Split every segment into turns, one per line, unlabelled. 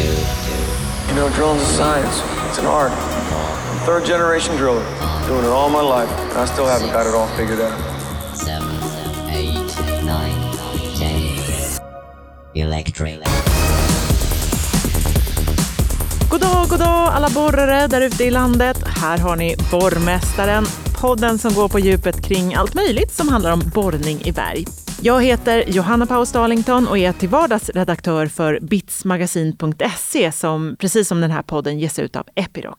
You know, drilling's a science. It's an art. I'm third generation driller, doing it all my life, and I still haven't got it all figured out.
seven, eight, nine, ten. Electric.
God dag, god dag alla borrare där ute i landet. Här har ni Borrmästaren, podden som går på djupet kring allt möjligt som handlar om borrning i berg. Jag heter Johanna Paus Darlington och är till vardags redaktör för bitsmagasin.se som precis som den här podden ges ut av Epiroc.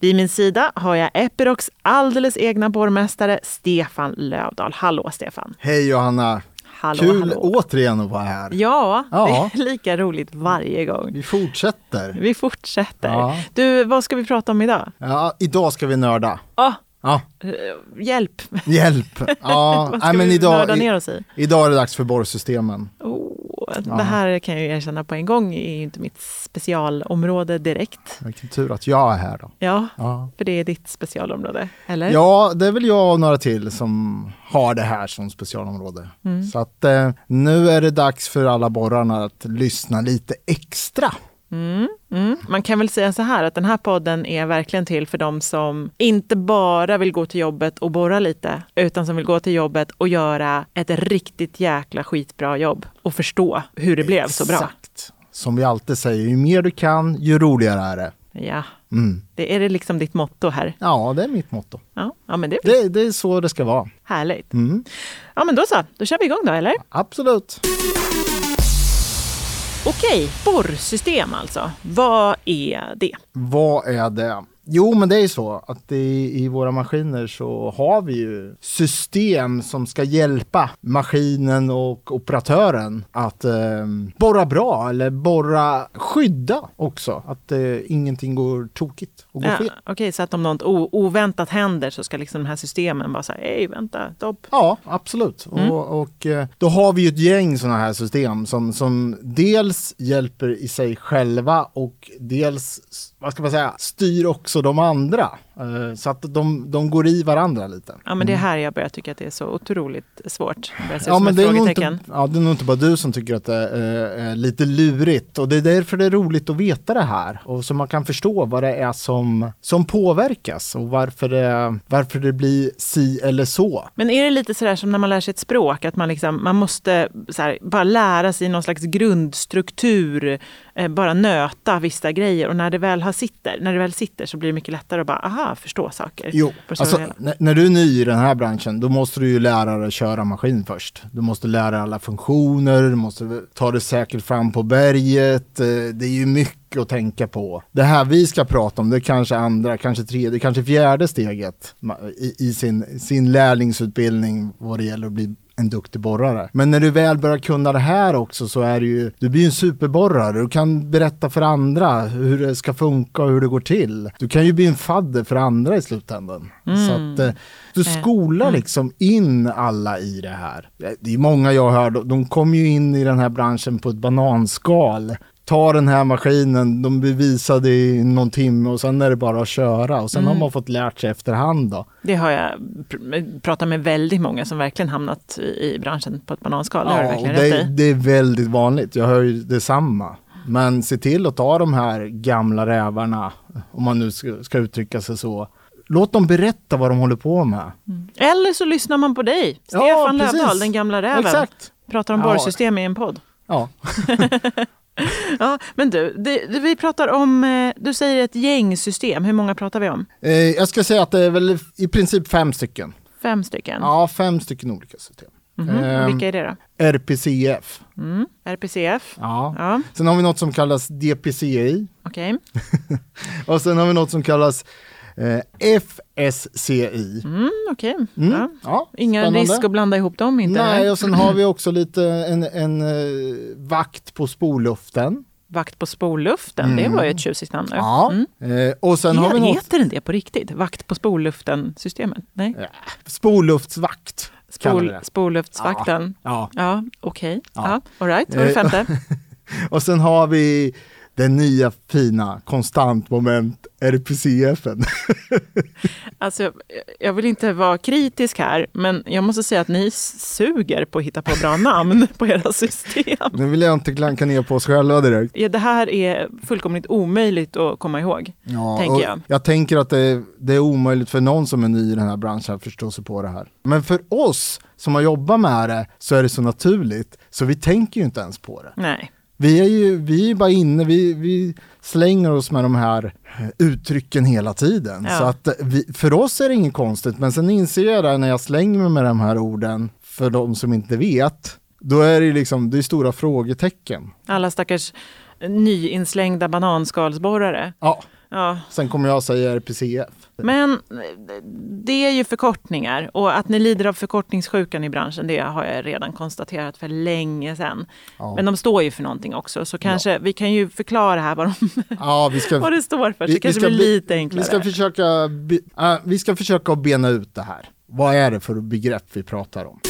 Vid min sida har jag Epirocs alldeles egna borrmästare Stefan Lövdahl. Hallå Stefan!
Hej Johanna!
Hallå,
Kul
hallå.
återigen att vara här.
Ja,
Ja.
det är lika roligt varje gång.
Vi fortsätter.
Vi fortsätter.
Ja.
Du, vad ska vi prata om idag?
Ja, idag ska vi nörda.
Ah,
Ja,
hjälp!
hjälp! Ja,
vad ska
nej, men
vi
idag,
ner oss i?
idag är det dags för borrsystemen.
Oh, Det här kan jag ju erkänna på en gång är ju inte mitt specialområde direkt.
Vilken tur att jag är här då.
Ja,
Ja.
för det är ditt specialområde, eller?
ja, det är väl jag och några till som har det här som specialområde.
Mm.
Så att eh, nu är det dags för alla borrarna att lyssna lite extra.
Mm. Man kan väl säga så här att den här podden är verkligen till för de som inte bara vill gå till jobbet och borra lite, utan som vill gå till jobbet och göra ett riktigt jäkla skitbra jobb och förstå hur det blev så bra.
Exakt. Som vi alltid säger, ju mer du kan, ju roligare är det.
Ja,
Mm.
det är det liksom ditt motto här.
Ja, det är mitt motto.
Ja, ja men det är
Det, det är så det ska vara.
härligt.
Mm.
Ja, men då så. Då kör vi igång då, eller?
Absolut.
Okej, borrsystem alltså. Vad är det?
Vad är det? Jo, men det är ju så att i, i våra maskiner så har vi ju system som ska hjälpa maskinen och operatören att eh, borra bra eller borra skydda också. Att eh, ingenting går tokigt och går
Ja,
fel.
Okej, så att om något oväntat händer så ska liksom de här systemen bara säga hej, vänta, stopp.
Ja, absolut. Och, och eh, då har vi ju ett gäng sådana här system som, som dels hjälper i sig själva och dels, vad ska man säga, styr också också de andra. Eh, Så att de, de går i varandra lite.
Ja, men det är här jag börjar tycka att det är så otroligt svårt. Det
Ja, men det är, inte, ja, det är nog inte bara du som tycker att det är, är lite lurigt och det är därför det är roligt att veta det här och så man kan förstå vad det är som, som påverkas och varför det, varför det blir si eller så.
Men är det lite sådär som när man lär sig ett språk, att man, liksom, man måste här, bara lära sig någon slags grundstruktur, eh, bara nöta vissa grejer och när det väl har sitter, när det väl sitter så blir det mycket lättare att bara, aha, förstå saker.
Jo, alltså, när, du är ny i den här branschen, då måste du ju lära dig köra maskin först. Du måste lära dig alla funktioner, du måste ta dig säkert fram på berget. eh, Det är ju mycket att tänka på. Det här vi ska prata om, det är kanske andra, kanske tredje, kanske fjärde steget i, i sin, sin lärlingsutbildning vad det gäller att bli en duktig borrare. Men när du väl börjar kunna det här också så är du ju, du blir en superborrare. Du kan berätta för andra hur det ska funka och hur det går till. Du kan ju bli en fadder för andra i slutändan. Så att eh, du skolar liksom in alla i det här. Det är många jag hör, de- de kommer ju in i den här branschen på ett bananskal. Ta den här maskinen, de blir visade i någon timme och sen är det bara att köra. Och sen har man fått lärt sig efterhand då.
Det har jag pr- pratat med väldigt många som verkligen hamnat i, i branschen på ett bananskal. det
Ja, det,
rätt
är- det är väldigt vanligt. Jag hör ju detsamma. Men se till att ta de här gamla rävarna, om man nu ska, ska uttrycka sig så. Låt dem berätta vad de håller på med.
Eller så lyssnar man på dig,
Ja,
Stefan
precis.
Lövdahl, den gamla räven.
Exakt.
Pratar om
Ja.
borrsystem i en podd.
Ja.
Ja, men du, det, vi pratar om, eh, du säger ett gängsystem. Hur många pratar vi om?
Eh, jag ska säga att det är väl i princip fem stycken.
Fem stycken?
Ja, fem stycken olika system.
Mhm.
Ehm,
Och Vilka är det då?
RPCF.
Mm. RPCF?
Ja.
Ja,
Sen har vi något som kallas DPCI.
okej.
Och sen har vi något som kallas eh, FSCI.
Mm, okej.
Mm.
Ja.
Ja,
Ingen
spännande.
risk att blanda ihop dem inte?
Nej,
eller?
och sen har vi också lite en, en eh, vakt på spolluften.
Vakt på spolluften, det var ju ett tjusigt namn.
Mm. Ja.
Mm.
Eh, och sen har vi något,
Heter den det på riktigt? Vakt på spolluften-systemet? Nej?
Ja, kallar vi
Spol,
det.
spolluftsvakten?
Ja.
Ja, okej.
Ja.
Ja. All right, vad är det
Eh,
femte?
Och sen har vi det nya fina konstantmoment RPCFen.
Alltså, jag- vill inte vara kritisk här, men jag måste säga att ni suger på att hitta på bra namn på era system.
nu vill jag inte klanka ner på oss själva direkt.
Ja, det här är fullkomligt omöjligt att komma ihåg.
Ja,
tänker jag.
jag tänker att det, det är omöjligt för någon som är ny i den här branschen att förstå sig på det här. Men för oss som har jobbat med det så är det så naturligt så vi tänker ju inte ens på det.
Nej.
Vi är ju vi är bara inne, vi, vi slänger oss med de här eh, uttrycken hela tiden.
Ja.
Så att eh, vi, för oss är det inget konstigt, men sen inser jag det när jag slänger mig med de här orden, för de som inte vet, då är det liksom, det är stora frågetecken.
Alla stackars nyinslängda bananskalsborrare.
Ja,
Ja,
sen kommer jag säga RPCF.
men det är ju förkortningar och att ni lider av förkortningssjukan i branschen, det har jag redan konstaterat för länge sedan.
Ja.
Men de står ju för någonting också, så kanske vi kan ju förklara här vad, de,
Ja, vi ska,
vad det står för, så det kanske
ska
blir lite enklare.
Vi ska, försöka, äh, vi ska försöka bena ut det här. Vad är det för begrepp vi pratar om?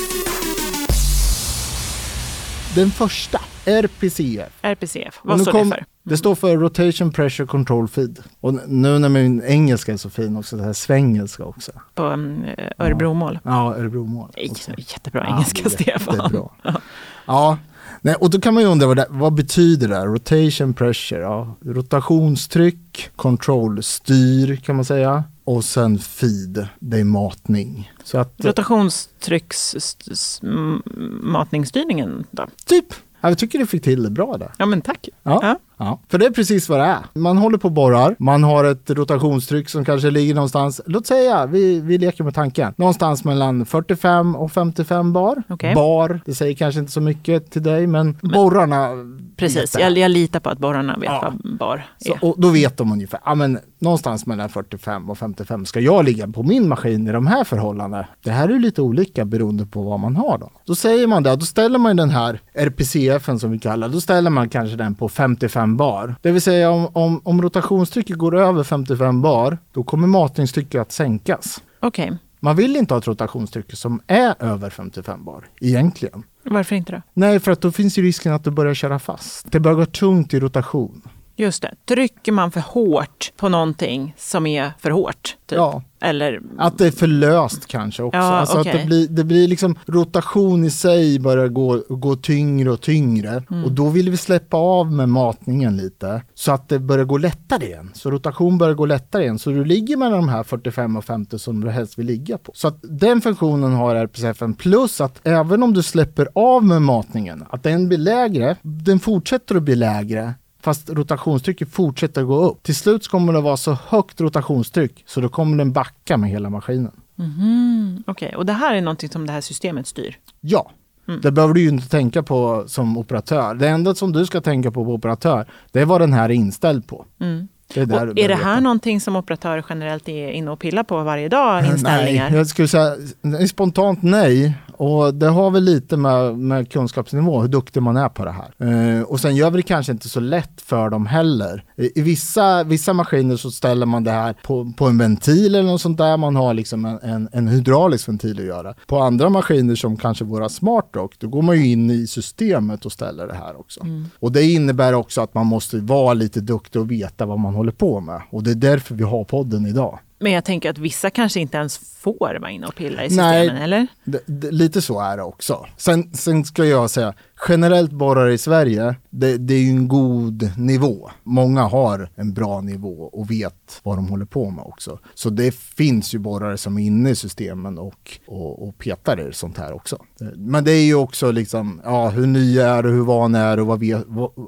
Den första, RPCF.
RPCF, vad står
kom-
det för?
Det står för Rotation Pressure Control Feed. Och nu när min engelska är så fin också, det här svengelska också.
På um, Örebromål?
Ja, Örebromål.
Nej,
också.
Jättebra
Ja,
engelska,
är
Stefan.
jättebra. Ja, nej, och då kan man ju undra vad, det, vad betyder det? Rotation pressure, ja. rotationstryck, control, styr kan man säga. Och sen feed, det är matning. Så att
Rotationsstrycksmatningsstyrningen då?
typ, jag tycker du fick till det bra där.
Ja men tack.
Ja.
Ja.
Ja, för det är precis vad det är. Man håller på och borrar, man har ett rotationstryck som kanske ligger någonstans, låt säga, vi, vi leker med tanken, någonstans mellan 45 och 55 bar.
Okej.
Bar, det säger kanske inte så mycket till dig, men, borrarna
Precis, jag, jag litar på att borrarna vet
Ja.
vad bar är.
Så, och då vet de ungefär, ja men någonstans mellan 45 och 55 ska jag ligga på min maskin i de här förhållandena. Det här är lite olika beroende på vad man har då. Då säger man det, då ställer man den här RPCFen som vi kallar, då ställer man kanske den på 55 bar. Det vill säga om, om, om rotationstrycket går över 55 bar, då kommer matningstrycket att sänkas.
Okej,
Man vill inte ha ett rotationstryck som är över 55 bar, egentligen.
varför inte då?
Nej, för att då finns ju risken att du börjar köra fast. Det börjar gå tungt i rotation.
Just det, trycker man för hårt på någonting som är för hårt? Typ.
Ja.
Eller,
Att det är för löst kanske också.
Ja,
alltså att
okej.
det blir, det blir liksom rotation i sig börjar gå, gå tyngre och tyngre.
Mm.
Och då vill vi släppa av med matningen lite. Så att det börjar gå lättare igen. Så rotation börjar gå lättare igen. Så du ligger mellan de här 45 och 50 som du helst vill ligga på. Så att den funktionen har RPCFen. Plus att även om du släpper av med matningen, att den blir lägre, den fortsätter att bli lägre. Fast rotationstrycket fortsätter gå upp. Till slut kommer det vara så högt rotationstryck så då kommer den backa med hela maskinen.
Mhm, Okej, och det här är någonting som det här systemet styr?
Ja, det behöver du ju inte tänka på som operatör. Det enda som du ska tänka på på operatör, det är vad den här är inställd på. Det är,
Och är det här
veta.
någonting som operatörer generellt är inne och pillar på varje dag? Inställningar?
Nej, jag skulle säga spontant nej. Och det har väl lite med, med kunskapsnivå, hur duktig man är på det här. Eh, och sen gör vi det kanske inte så lätt för dem heller. I, i vissa, vissa maskiner så ställer man det här på, på en ventil eller något sånt där. Man har liksom en, en, en hydraulisk ventil att göra. På andra maskiner som kanske våra SmartRock, då går man ju in i systemet och ställer det här också. Och det innebär också att man måste vara lite duktig och veta vad man håller på med. Och det är därför vi har podden idag.
Men jag tänker att vissa kanske inte ens får vara inne och pilla i
Nej.
systemen, eller?
Det, det, lite så är det också. Sen, sen ska jag säga, generellt borrare i Sverige, det, det är ju en god nivå. Många har en bra nivå och vet vad de håller på med också. Så det finns ju borrare som är inne i systemen och, och, och petar i sånt här också. Men det är ju också liksom, ja, hur ny är du, hur van är du och, vad vet,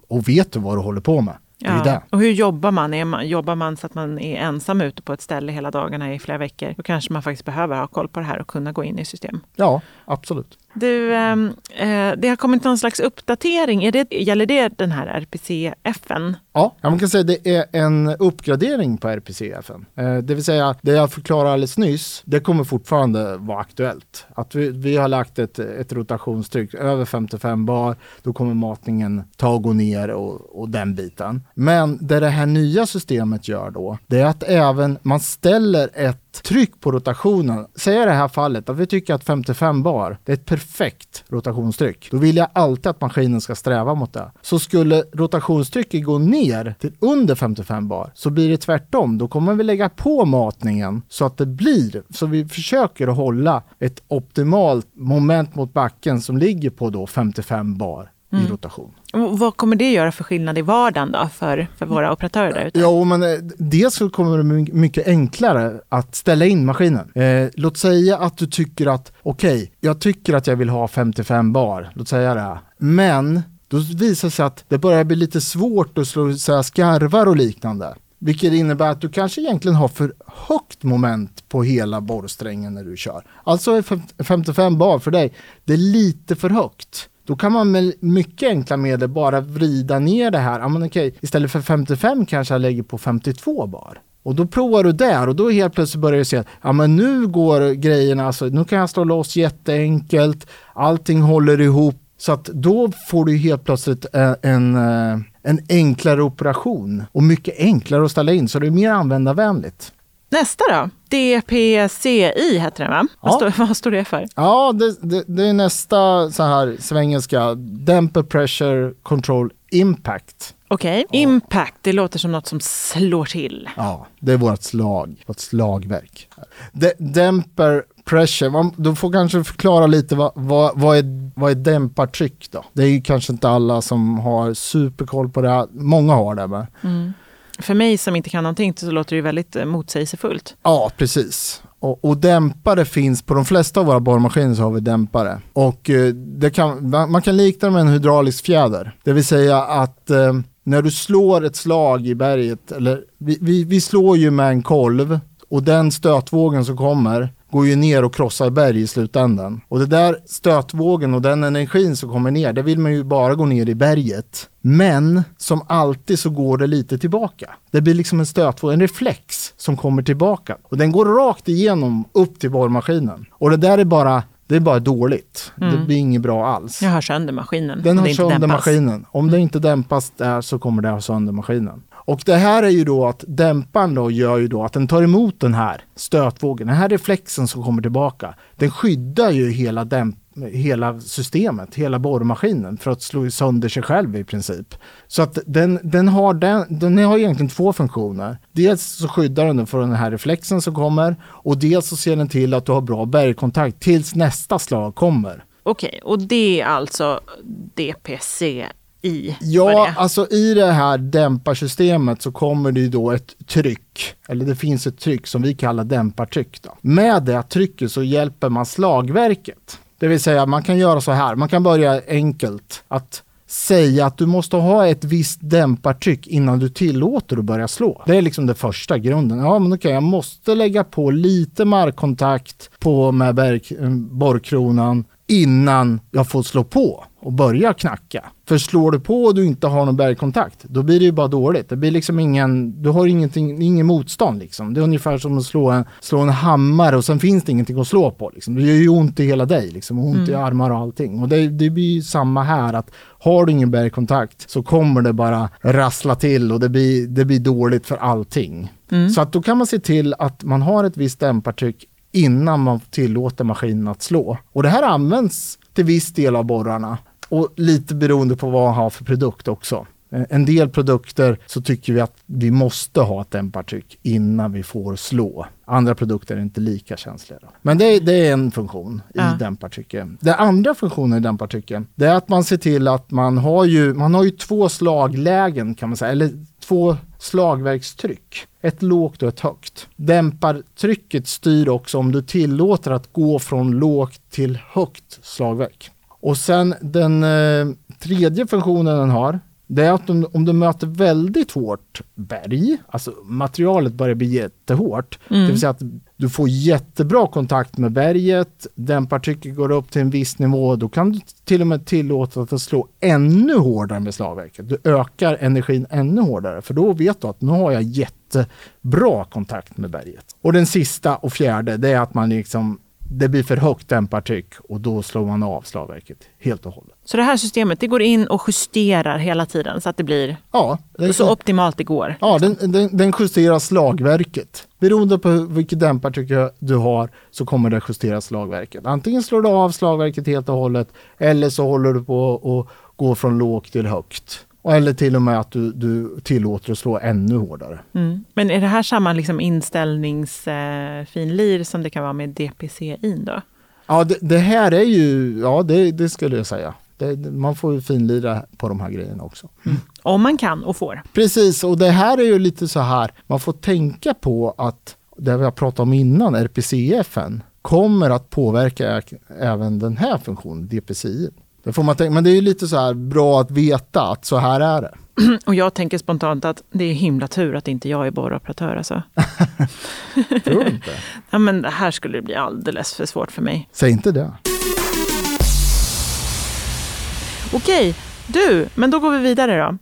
och vet du vad du håller på med? Det är ju det.
Och hur jobbar man? Är man? Jobbar man så att man är ensam ute på ett ställe hela dagarna i flera veckor? Då kanske man faktiskt behöver ha koll på det här och kunna gå in i system.
Ja, absolut.
Du, ehm, eh, det har kommit någon slags uppdatering. Är det, gäller det den här RPCFen?
Ja, man kan säga att det är en uppgradering på RPCFen. Eh, det vill säga, det jag förklarade alldeles nyss, det kommer fortfarande vara aktuellt. Att vi, vi har lagt ett, ett rotationstryck över 55 bar, då kommer matningen ta och gå ner och, och den biten. Men det det här nya systemet gör då, det är att även man ställer ett tryck på rotationen. Säg i det här fallet att vi tycker att 55 bar, det är ett perfekt perfekt rotationstryck, då vill jag alltid att maskinen ska sträva mot det. Så skulle rotationstrycket gå ner till under 55 bar så blir det tvärtom. Då kommer vi lägga på matningen så att det blir, så vi försöker att hålla ett optimalt moment mot backen som ligger på då 55 bar i rotation.
Och vad kommer det göra för skillnad i vardagen då för, för våra operatörer där ute?
Ja, men eh, dels så kommer det my- mycket enklare att ställa in maskinen. Eh, låt säga att du tycker att, okej, jag tycker att jag vill ha 55 bar, låt säga det. Men då visar det sig att det börjar bli lite svårt att slå så här, skarvar och liknande. Vilket innebär att du kanske egentligen har för högt moment på hela borrsträngen när du kör. Alltså är fem- 55 bar för dig, det är lite för högt. Då kan man med mycket enkla medel bara vrida ner det här. Ja, men okej, istället för 55 kanske jag lägger på 52 bar. Och då provar du där och då helt plötsligt börjar du se att ja, men nu går grejerna, alltså, nu kan jag slå loss jätteenkelt, allting håller ihop. Så att då får du helt plötsligt eh, en, eh, en enklare operation och mycket enklare att ställa in så det är mer användarvänligt.
Nästa då? DPCI heter den va? Vad,
Ja.
står, vad står det för?
Ja, det, det, det är nästa så här svengelska, Damper Pressure Control Impact.
Okej, impact, det låter som något som slår till.
Ja, det är vårt slag, vårt slagverk. De, dämper pressure, man, du får kanske förklara lite vad, vad, vad, är, vad är dämpartryck då? Det är ju kanske inte alla som har superkoll på det, här. många har det. Men,
för mig som inte kan någonting så låter det ju väldigt eh, motsägelsefullt.
ja, precis. Och, och dämpare finns, på de flesta av våra borrmaskiner så har vi dämpare. Och eh, det kan, man man kan likna det med en hydraulisk fjäder. Det vill säga att eh, när du slår ett slag i berget, eller vi, vi, vi slår ju med en kolv och den stötvågen som kommer går ju ner och krossar berg i slutändan. Och det där stötvågen och den energin som kommer ner, det vill man ju bara gå ner i berget. Men som alltid så går det lite tillbaka. Det blir liksom en stötvåg, en reflex som kommer tillbaka. Och den går rakt igenom upp till borrmaskinen. Och det där är bara, det är bara dåligt. Det blir inget bra alls.
Jag har sönder maskinen.
Den har sönder
dämpas.
maskinen. Om det inte dämpas där så kommer det ha sönder maskinen. Och det här är ju då att dämparen då gör ju då att den tar emot den här stötvågen, den här reflexen som kommer tillbaka. Den skyddar ju hela, dämp hela systemet, hela borrmaskinen för att slå sönder sig själv i princip. Så att den, den, har den, den har egentligen två funktioner. Dels så skyddar den för den här reflexen som kommer och dels så ser den till att du har bra bergkontakt tills nästa slag kommer.
Okej, och det är alltså DPC vad
Ja, alltså i det här dämparsystemet så kommer det ju då ett tryck, eller det finns ett tryck som vi kallar dämpartryck. Då. Med det trycket så hjälper man slagverket. Det vill säga man kan göra så här, man kan börja enkelt att säga att du måste ha ett visst dämpartryck innan du tillåter att börja slå. Det är liksom det första grunden. Ja, men okej, jag måste lägga på lite markkontakt på med eh, borrkronan innan jag får slå på och börja knacka. För slår du på och du inte har någon bergkontakt, då blir det ju bara dåligt. Det blir liksom ingen, du har ingenting, ingen motstånd liksom. Det är ungefär som att slå en, slå en hammare och sen finns det ingenting att slå på. Liksom. Det gör ju ont i hela dig, liksom. ont i armar och allting. Och det, det blir ju samma här, att har du ingen bergkontakt så kommer det bara rassla till och det blir, det blir dåligt för allting. Så att då kan man se till att man har ett visst dämpartryck innan man tillåter maskinen att slå. Och det här används till viss del av borrarna och lite beroende på vad man har för produkt också. Eh, En del produkter så tycker vi att vi måste ha ett dämpartryck innan vi får slå. Andra produkter är inte lika känsliga. Då. Men det, det är en funktion i
Ja.
dämpartrycket. Den andra funktionen i dämpartrycket det är att man ser till att man har ju, man har ju två slaglägen kan man säga, eller två slagverkstryck. Ett lågt och ett högt. Dämpartrycket styr också om du tillåter att gå från lågt till högt slagverk. Och sen den eh, tredje funktionen den har, det är att om, om du möter väldigt hårt berg, alltså materialet börjar bli jättehårt, det vill säga att du får jättebra kontakt med berget, dämpartrycket går upp till en viss nivå, då kan du till och med tillåta att det slå ännu hårdare med slagverket. Du ökar energin ännu hårdare, för då vet du att nu har jag jättebra kontakt med berget. Och den sista och fjärde, det är att man liksom det blir för högt dämpartryck och då slår man av slagverket helt och hållet.
Så det här systemet det går in och justerar hela tiden så att det blir
Ja, det,
så optimalt det går.
ja den, den, den justerar slagverket. Beroende på vilket dämpartryck du har så kommer det justera slagverket. Antingen slår du av slagverket helt och hållet eller så håller du på och går från lågt till högt. Eller till och med att du, du tillåter att slå ännu hårdare.
Mm. Men är det här samma liksom inställningsfinlir som det kan vara med DPC-in då?
Ja, det, det här är ju, ja det, det skulle jag säga. Det, man får ju finlira på de här grejerna också.
Om man kan och får.
Precis, och det här är ju lite så här, man får tänka på att det vi har pratat om innan, RPCFen, kommer att påverka även den här funktionen, DPCI. Det får man tänka, men det är ju lite så här bra att veta att så här är det.
Och jag tänker spontant att det är himla tur att inte jag är borroperatör. Alltså.
Tror du inte?
Ja, men det här skulle bli alldeles för svårt för mig.
Säg inte det.
Okej, du, men då går vi vidare då.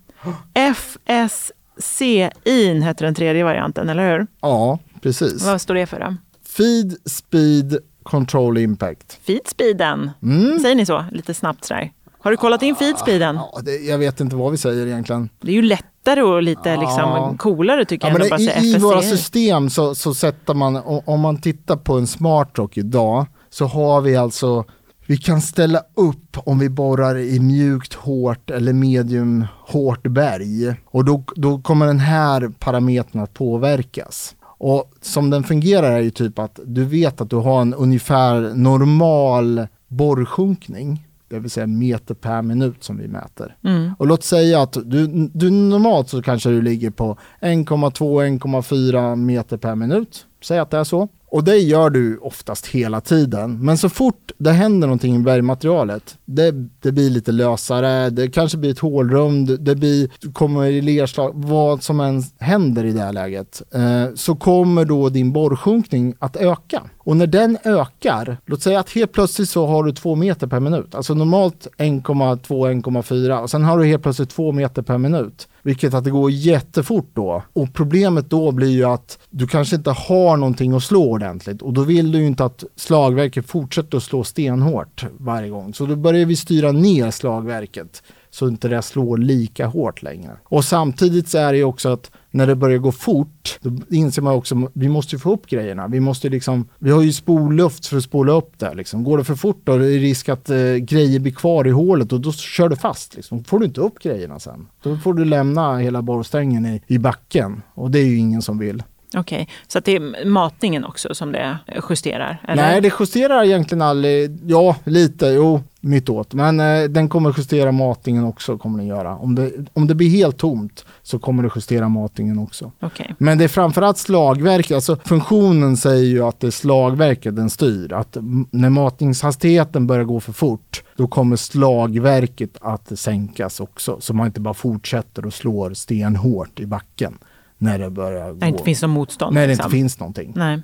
FSCIN heter den tredje varianten, eller hur?
Ja, precis.
Vad står det för då?
Feed, speed, control impact.
Feedspeeden.
Mm.
Säger ni så? Lite snabbt sådär. Har du kollat in feedspeeden?
Ja, det, jag vet inte vad vi säger egentligen.
Det är ju lättare och lite
Ja.
liksom coolare tycker
Ja,
jag
men
att bara
i, I våra system så, så sätter man, om man tittar på en smartrock idag, så har vi alltså, vi kan ställa upp om vi borrar i mjukt hårt eller medium hårt berg. Och då, då kommer den här parametern att påverkas. Och som den fungerar är ju typ att du vet att du har en ungefär normal borrsjunkning. Det vill säga meter per minut som vi mäter.
Mm.
Och låt säga att du, du normalt så kanske du ligger på 1,2-1,4 meter per minut. Säg att det är så. Och det gör du oftast hela tiden. Men så fort det händer någonting i bergmaterialet, det, det blir lite lösare, det kanske blir ett hålrum, det, blir, du kommer i lerslag, vad som än händer i det här läget, eh, så kommer då din borrsjunkning att öka. Och när den ökar, låt säga att helt plötsligt så har du två meter per minut, alltså normalt 1,2-1,4 och sen har du helt plötsligt två meter per minut. Vilket att det går jättefort då. Och problemet då blir ju att du kanske inte har någonting att slå ordentligt. Och då vill du ju inte att slagverket fortsätter att slå stenhårt varje gång. Så då börjar vi styra ner slagverket. Så inte det slår lika hårt längre. Och samtidigt så är det ju också att när det börjar gå fort, då inser man också att vi måste få upp grejerna. Vi måste liksom, vi har ju spolluft för att spola upp det. Liksom. Går det för fort då är det risk att eh, grejer blir kvar i hålet och då kör du fast. Liksom. får du inte upp grejerna sen. Då får du lämna hela borrstängen i, i backen och det är ju ingen som vill.
Okej, så att det är matningen också som det justerar? Eller?
Nej, det justerar egentligen aldrig. Ja, lite. Jo, mittåt. Men eh, den kommer justera matningen också. kommer den göra. Om det, om det blir helt tomt så kommer det justera matningen också.
Okej.
Men det är framförallt slagverket, alltså funktionen säger ju att det är slagverket den styr. Att när matningshastigheten börjar gå för fort, då kommer slagverket att sänkas också. Så man inte bara fortsätter och slår stenhårt i backen när det börjar
När
gå.
det inte finns något motstånd?
när det
liksom.
inte finns någonting.
Nej.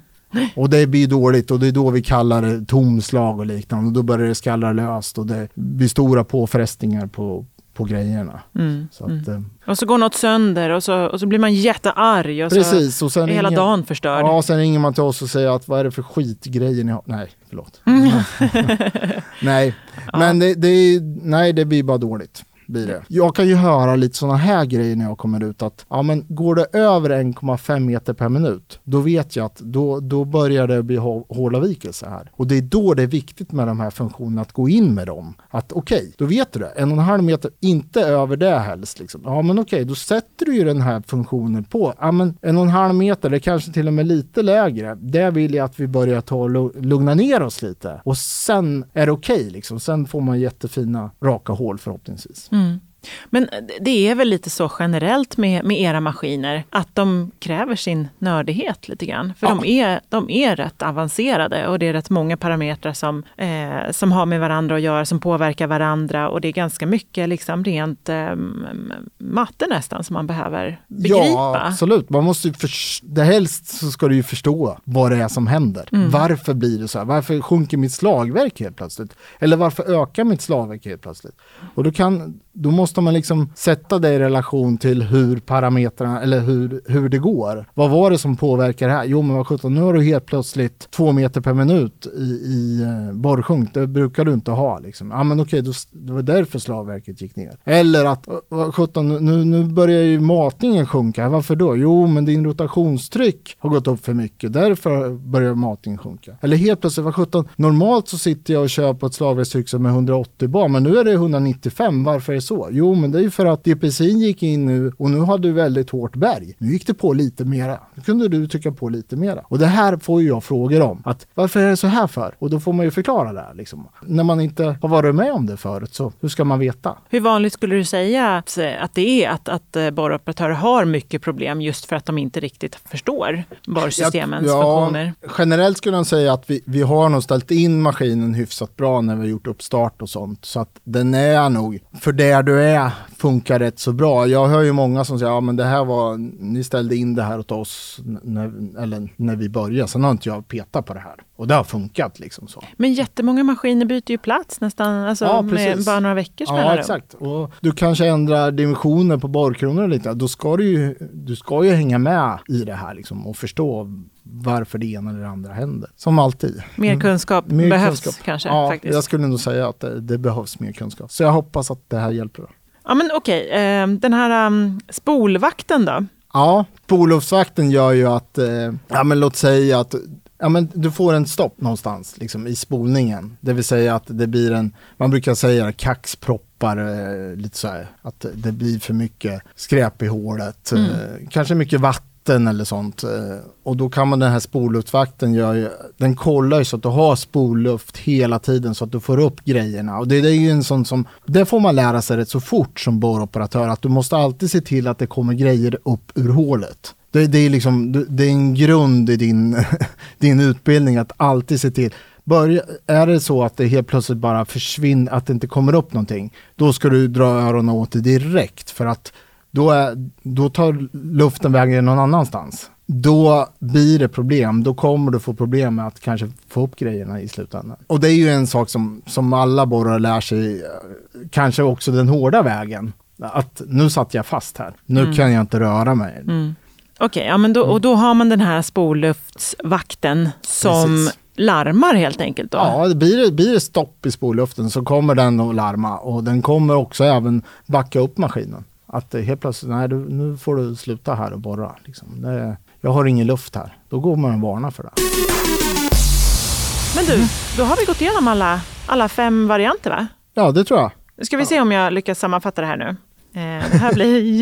Och det blir dåligt och det är då vi kallar det tomslag och liknande. Och då börjar det skallra löst och det blir stora påfrestningar på, på grejerna.
Mm.
Så att, eh,
Och så går något sönder och så, och så blir man jättearg och
precis, och
så
sen
är hela dagen förstörd.
Ja, sen ringer man till oss och säger att vad är det för skitgrejer ni har? Nej, förlåt. nej, men det, det, är- nej, det blir bara dåligt. Blir det. Jag kan ju höra lite sådana här grejer när jag kommer ut att ja, men går det över 1,5 meter per minut då vet jag att då, då börjar det bli hålavvikelse här. Och det är då det är viktigt med de här funktionerna att gå in med dem. Att okej, då vet du det. En och en halv meter, inte över det helst. Liksom. Ja men okej, då sätter du ju den här funktionen på. Ja men en och en halv meter, det kanske till och med lite lägre. Det vill jag att vi börjar ta och lugna ner oss lite. Och sen är det okej liksom. Sen får man jättefina raka hål förhoppningsvis.
Mm. Men det är väl lite så generellt med, med era maskiner att de kräver sin nördighet lite grann. För
Ja.
de, är, de är rätt avancerade och det är rätt många parametrar som, eh, som har med varandra att göra, som påverkar varandra och det är ganska mycket liksom rent eh, matte nästan som man behöver begripa.
Ja, absolut. Man måste ju det helst så ska du ju förstå vad det är som händer.
Mm.
Varför blir det så här? Varför sjunker mitt slagverk helt plötsligt? Eller varför ökar mitt slagverk helt plötsligt? Och då, kan, då måste måste man liksom sätta det i relation till hur parametrarna, eller hur, hur det går. Vad var det som påverkar det här? Jo men vad sjutton, nu har du helt plötsligt två meter per minut i, i eh, borrsjunk. Det brukar du inte ha liksom. Ja men okej, då, det var därför slagverket gick ner. Eller att, "Vad- sjutton, nu, nu börjar ju matningen sjunka. Varför då? Jo men din rotationstryck har gått upp för mycket. Därför börjar matningen sjunka. Eller helt plötsligt, vad sjutton, normalt så sitter jag och kör på ett slagverkstryck som är 180 bar, men nu är det 195. Varför är det så? Jo, men det är ju för att DPC gick in nu och nu hade du väldigt hårt berg. Nu gick det på lite mera. Nu kunde du trycka på lite mera. Och det här får ju jag frågor om. Att varför är det så här för? Och då får man ju förklara det här liksom. När man inte har varit med om det förut, så hur ska man veta?
Hur vanligt skulle du säga att, att det är att, att eh, borroperatörer har mycket problem just för att de inte riktigt förstår borrsystemens
Ja,
funktioner?
Generellt skulle jag säga att vi, vi har nog ställt in maskinen hyfsat bra när vi har gjort uppstart och sånt. Så att den är nog, för där du är, funkar rätt så bra. Jag hör ju många som säger, ja men det här var, ni ställde in det här åt oss när, eller när vi började. Sen har inte jag petat på det här. Och det har funkat liksom så.
Men jättemånga maskiner byter ju plats nästan alltså
Ja,
med
precis.
bara några veckors
Ja,
mellanrum.
exakt. Och du kanske ändrar dimensioner på borrkronor lite. Då ska du ju, du ska ju hänga med i det här liksom och förstå varför det ena eller det andra händer. Som alltid.
Mer kunskap
Mer
behövs
kunskap.
kanske
ja,
faktiskt.
Jag skulle nog säga att det, det behövs mer kunskap. Så jag hoppas att det här hjälper.
Ja men okej, eh, den här um, spolvakten då?
Ja, poluftsvakten gör ju att, eh, ja men låt säga att Ja, men du får en stopp någonstans liksom, i spolningen. Det vill säga att det blir en, man brukar säga kaxproppar, eh, lite så här, att det blir för mycket skräp i hålet. Eh, kanske mycket vatten eller sånt. Eh, och då kan man den här spolluftvakten gör ju, den kollar ju så att du har spolluft hela tiden så att du får upp grejerna. Och det, det är ju en sån som, det får man lära sig rätt så fort som borroperatör, att du måste alltid se till att det kommer grejer upp ur hålet. Det, det, är, liksom, det är en grund i din, din utbildning att alltid se till Börja, är det så att det helt plötsligt bara försvinner, att det inte kommer upp någonting, då ska du dra öronen åt det direkt för att då, är, då tar luften vägen någon annanstans. Då blir det problem, då kommer du få problem med att kanske få upp grejerna i slutändan. Och det är ju en sak som, som alla borrare lär sig, eh, kanske också den hårda vägen. Att nu satt jag fast här, nu kan jag inte röra mig.
Mm. Okej, ja, men då, och då har man den här spolluftsvakten som
Precis.
larmar helt enkelt då?
Ja, det blir, det blir det stopp i spolluften så kommer den att larma och den kommer också även backa upp maskinen. Att helt plötsligt, nej du, nu får du sluta här och borra. Liksom. Det, jag har ingen luft här. Då går man och varnar för det.
Men du, då har vi gått igenom alla, alla fem varianter va?
Ja, det tror jag.
Nu ska vi se om jag lyckas sammanfatta det här nu. Eh, det här blir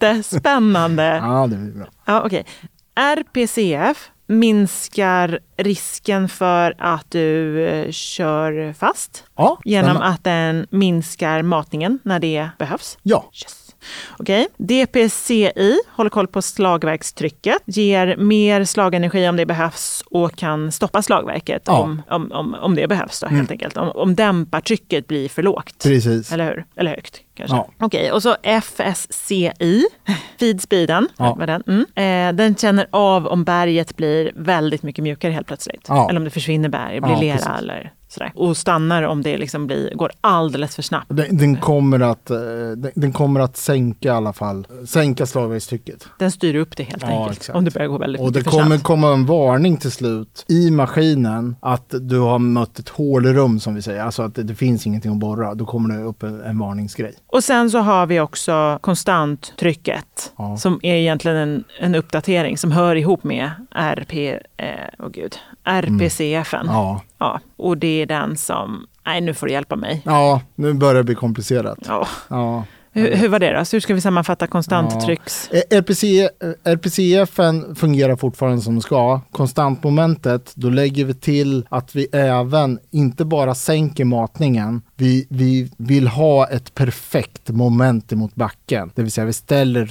jättespännande.
Ja, det blir bra.
Ja, okej. RPCF minskar risken för att du eh, kör fast
Ja,
genom att den minskar matningen när det behövs.
Ja,
Yes. Okej. DPCI håller koll på slagverkstrycket, ger mer slagenergi om det behövs och kan stoppa slagverket
Ja.
om, om, om, om det behövs. Då, helt enkelt. Om, om dämpartrycket blir för lågt.
precis.
Eller hur? Eller högt kanske.
Ja.
Okej, och så FSCI, feedspeeden.
Ja.
Den, mm. eh, den känner av om berget blir väldigt mycket mjukare helt plötsligt.
Ja.
Eller om det försvinner berg, blir
Ja,
lera
precis.
eller sådär. Och stannar om det liksom blir, går alldeles för snabbt.
Den, den, kommer att, eh, den, den kommer att sänka i alla fall, sänka slagverkstrycket.
Den styr upp det helt
Ja,
enkelt.
exakt.
Om det börjar gå väldigt
Och det
för
kommer
snabbt.
komma en varning till slut i maskinen att du har mött ett hålrum som vi säger. Alltså att det, det finns ingenting att borra. Då kommer det upp en, en varningsgrej.
Och sen så har vi också konstanttrycket.
Ja.
Som är egentligen en, en uppdatering som hör ihop med RP, eh, oh gud, RPCFen.
Ja.
Ja, och det är den som, nej nu får du hjälpa mig.
ja, nu börjar det bli komplicerat.
Ja.
Ja.
Hur, hur var det då? Så hur ska vi sammanfatta konstanttrycks...
Eh, RPC, eh, RPCFen fungerar fortfarande som det ska. Konstantmomentet, då lägger vi till att vi även inte bara sänker matningen, vi, vi vill ha ett perfekt moment emot backen. Det vill säga vi ställer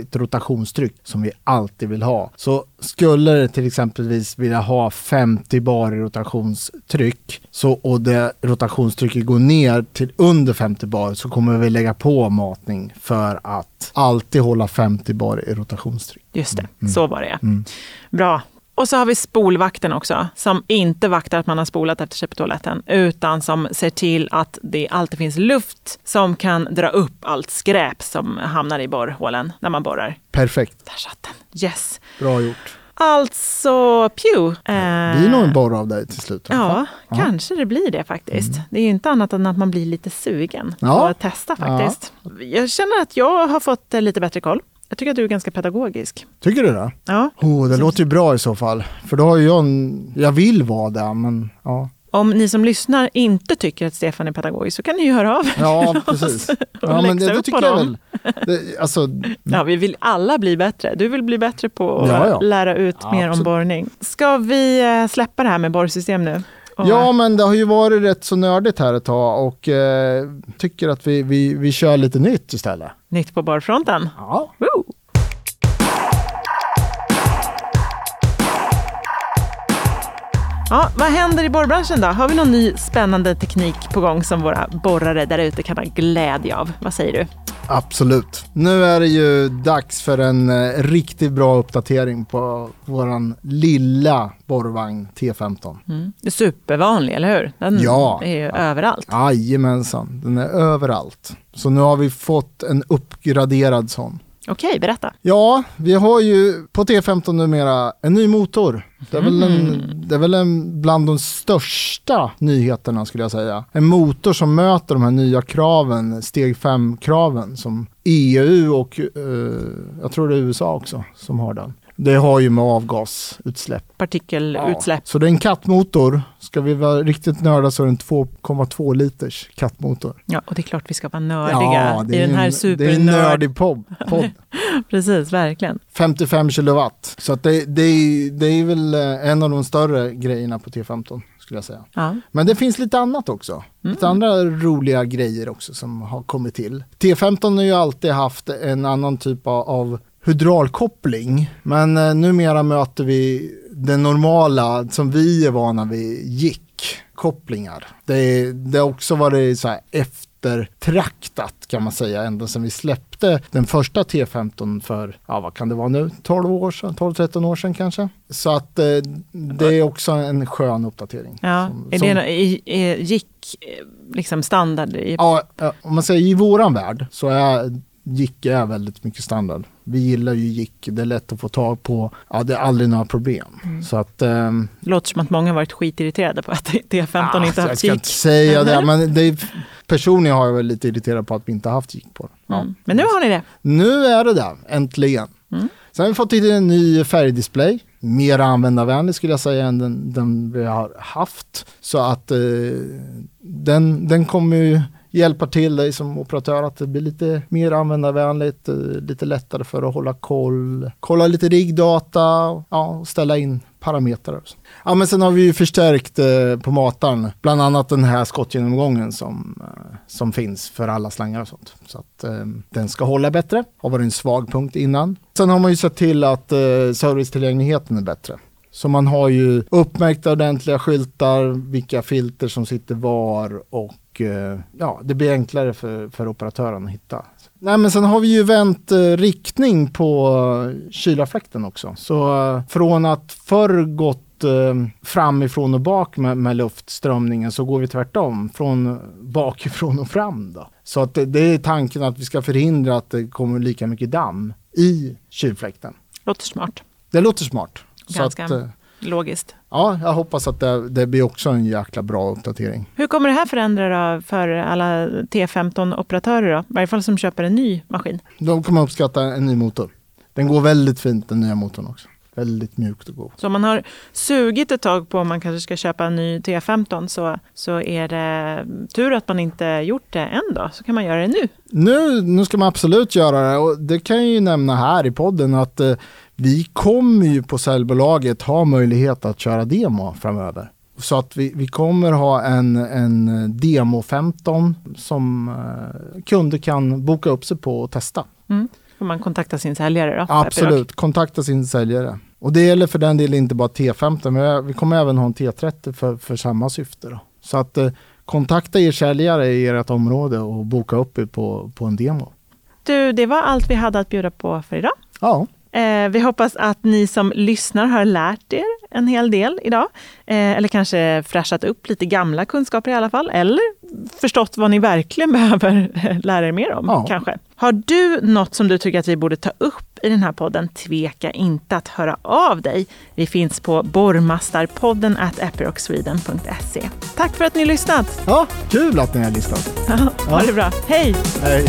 ett rotationstryck som vi alltid vill ha. Så skulle det till exempelvis vilja ha 50 bar i rotationstryck så, och det rotationstrycket går ner till under 50 bar så kommer vi lägga på matning för att alltid hålla 50 bar i rotationstryck.
Just det,
Mm.
så var det ja. Bra. Och så har vi spolvakten också, som inte vaktar att man har spolat efter sig på toaletten, utan som ser till att det alltid finns luft som kan dra upp allt skräp som hamnar i borrhålen när man borrar.
Perfekt.
Där satt den. Yes.
Bra gjort.
Alltså, pew.
Det blir nog en borr av dig till slut. fall.
Ja, kanske det blir det faktiskt. Det är ju inte annat än att man blir lite sugen på
Ja.
att testa faktiskt. Jag känner att jag har fått eh, lite bättre koll. Jag tycker att du är ganska pedagogisk.
Tycker du det?
Ja.
Oh, det låter ju bra i så fall. För då har jag en, Jag vill vara där, men ja.
Om ni som lyssnar inte tycker att Stefan är pedagogisk så kan ni ju höra av er.
Ja, precis. Ja, men det, det tycker jag väl. Det, alltså,
Ja, vi vill alla bli bättre. Du vill bli bättre på att
Ja, ja.
lära ut
Ja,
mer om borrning. Ska vi eh, släppa det här med borrsystem nu?
Ja, men det har ju varit rätt så nördigt här ett tag och eh, tycker att vi, vi, vi kör lite nytt istället.
Nytt på borrfronten.
Ja.
Woo! Ja, vad händer i borrbranschen då? Har vi någon ny spännande teknik på gång som våra borrare där ute kan ha glädje av? Vad säger du?
Absolut. Nu är det ju dags för en eh, riktigt bra uppdatering på våran lilla borrvagn T15.
Mm. Det är supervanlig, eller hur? Den
Ja.
är ju överallt.
Jajamensan, den är överallt. Så nu har vi fått en uppgraderad sån.
Okej, berätta.
Ja, vi har ju på T15 numera en ny motor. Det är, väl en, det är väl en bland de största nyheterna skulle jag säga. En motor som möter de här nya kraven, steg 5-kraven som EU och eh, jag tror det är USA också som har den. Det har ju med avgasutsläpp.
Partikelutsläpp.
Så det är en kattmotor. Ska vi vara riktigt nörda så är det en 2,2 liters kattmotor.
Ja, och det är klart vi ska vara nördiga
det
i den här
en- Det är en
supernörd...
nördig podd. podd.
Precis, verkligen.
55 kilowatt. Så att det, det, är, det är väl eh, en av de större grejerna på T15 skulle jag säga.
Ja.
Men det finns lite annat också. Lite andra roliga grejer också som har kommit till. T15 har ju alltid haft en annan typ av hydraulkoppling. Men eh, numera möter vi det normala som vi är vana vid, gick-kopplingar. Det, det har också varit så här eftertraktat kan man säga ända sedan vi släppte den första T15 för, ja vad kan det vara nu, 12 år sedan, 12-13 år sedan kanske. Så att eh, det är också en skön uppdatering.
Ja.
Som-
är
som-
det i, gick eh, liksom standard i
ja, om man säger i våran värld så är Jick är väldigt mycket standard. Vi gillar ju Jick, det är lätt att få tag på. Ja, det är aldrig några problem.
Mm.
Så att... ehm,
Det låter som att många har varit skitirriterade på att T15
ah,
inte
jag
haft
ska
gick.
inte säga det, men det är, personligen har jag väl lite irriterad på att vi inte haft Jick på. Ja.
Mm. Men nu har ni det.
Nu är det där, äntligen.
Mm.
Sen har vi fått in en ny färgdisplay. Mer användarvänlig skulle jag säga än den, den vi har haft. Så att eh, den, den kommer ju hjälpa till dig som operatör att det blir lite mer användarvänligt, eh, lite lättare för att hålla koll, kolla lite riggdata, ja, och ställa in parametrar. och så. Ja, men sen har vi ju förstärkt eh, på mataren, bland annat den här skottgenomgången som, eh, som finns för alla slangar och sånt. Så att eh, den ska hålla bättre, har varit en svag punkt innan. Sen har man ju sett till att eh, servicetillgängligheten är bättre. Så man har ju uppmärkta ordentliga skyltar, vilka filter som sitter var och eh, ja, det blir enklare för, för operatören att hitta. Nej men sen har vi ju vänt eh, riktning på eh, kylarfläkten också. Så eh, från att förr gått eh, framifrån och bak med, med luftströmningen så går vi tvärtom, från bakifrån och fram då. Så att det, det är tanken att vi ska förhindra att det kommer lika mycket damm i kylfläkten.
Låter smart.
Det låter smart.
Ganska.
Så att, eh,
Logiskt.
Ja, jag hoppas att det, det blir också en jäkla bra uppdatering.
Hur kommer det här förändra för alla T15-operatörer då? I varje fall som köper en ny maskin.
De kommer uppskatta en ny motor. Den går väldigt fint den nya motorn också. Väldigt mjukt och gå.
Så om man har sugit ett tag på om man kanske ska köpa en ny T15 så, så är det tur att man inte gjort det än då. Så kan man göra det nu.
Nu, nu ska man absolut göra det och det kan jag ju nämna här i podden att eh, vi kommer ju på säljbolaget ha möjlighet att köra demo framöver. Så att vi, vi kommer ha en, en demo 15 som eh, kunder kan boka upp sig på och testa.
Mm. Får man kontakta sin säljare då?
Absolut, kontakta sin säljare. Och det gäller för den delen inte bara T15, men vi kommer även ha en T30 för, för samma syfte. Då. Så att eh, kontakta er säljare i ert område och boka upp er på, på en demo.
Du, det var allt vi hade att bjuda på för idag.
Ja,
vi hoppas att ni som lyssnar har lärt er en hel del idag. Eh, eller kanske fräschat upp lite gamla kunskaper i alla fall. Eller förstått vad ni verkligen behöver lära er mer om.
Ja.
kanske. Har du något som du tycker att vi borde ta upp i den här podden, tveka inte att höra av dig. Vi finns på borrmastarpodden at epirocsweden.se. Tack för att ni lyssnat!
Ja, kul att ni har lyssnat.
ha det bra. Hej!
Hej.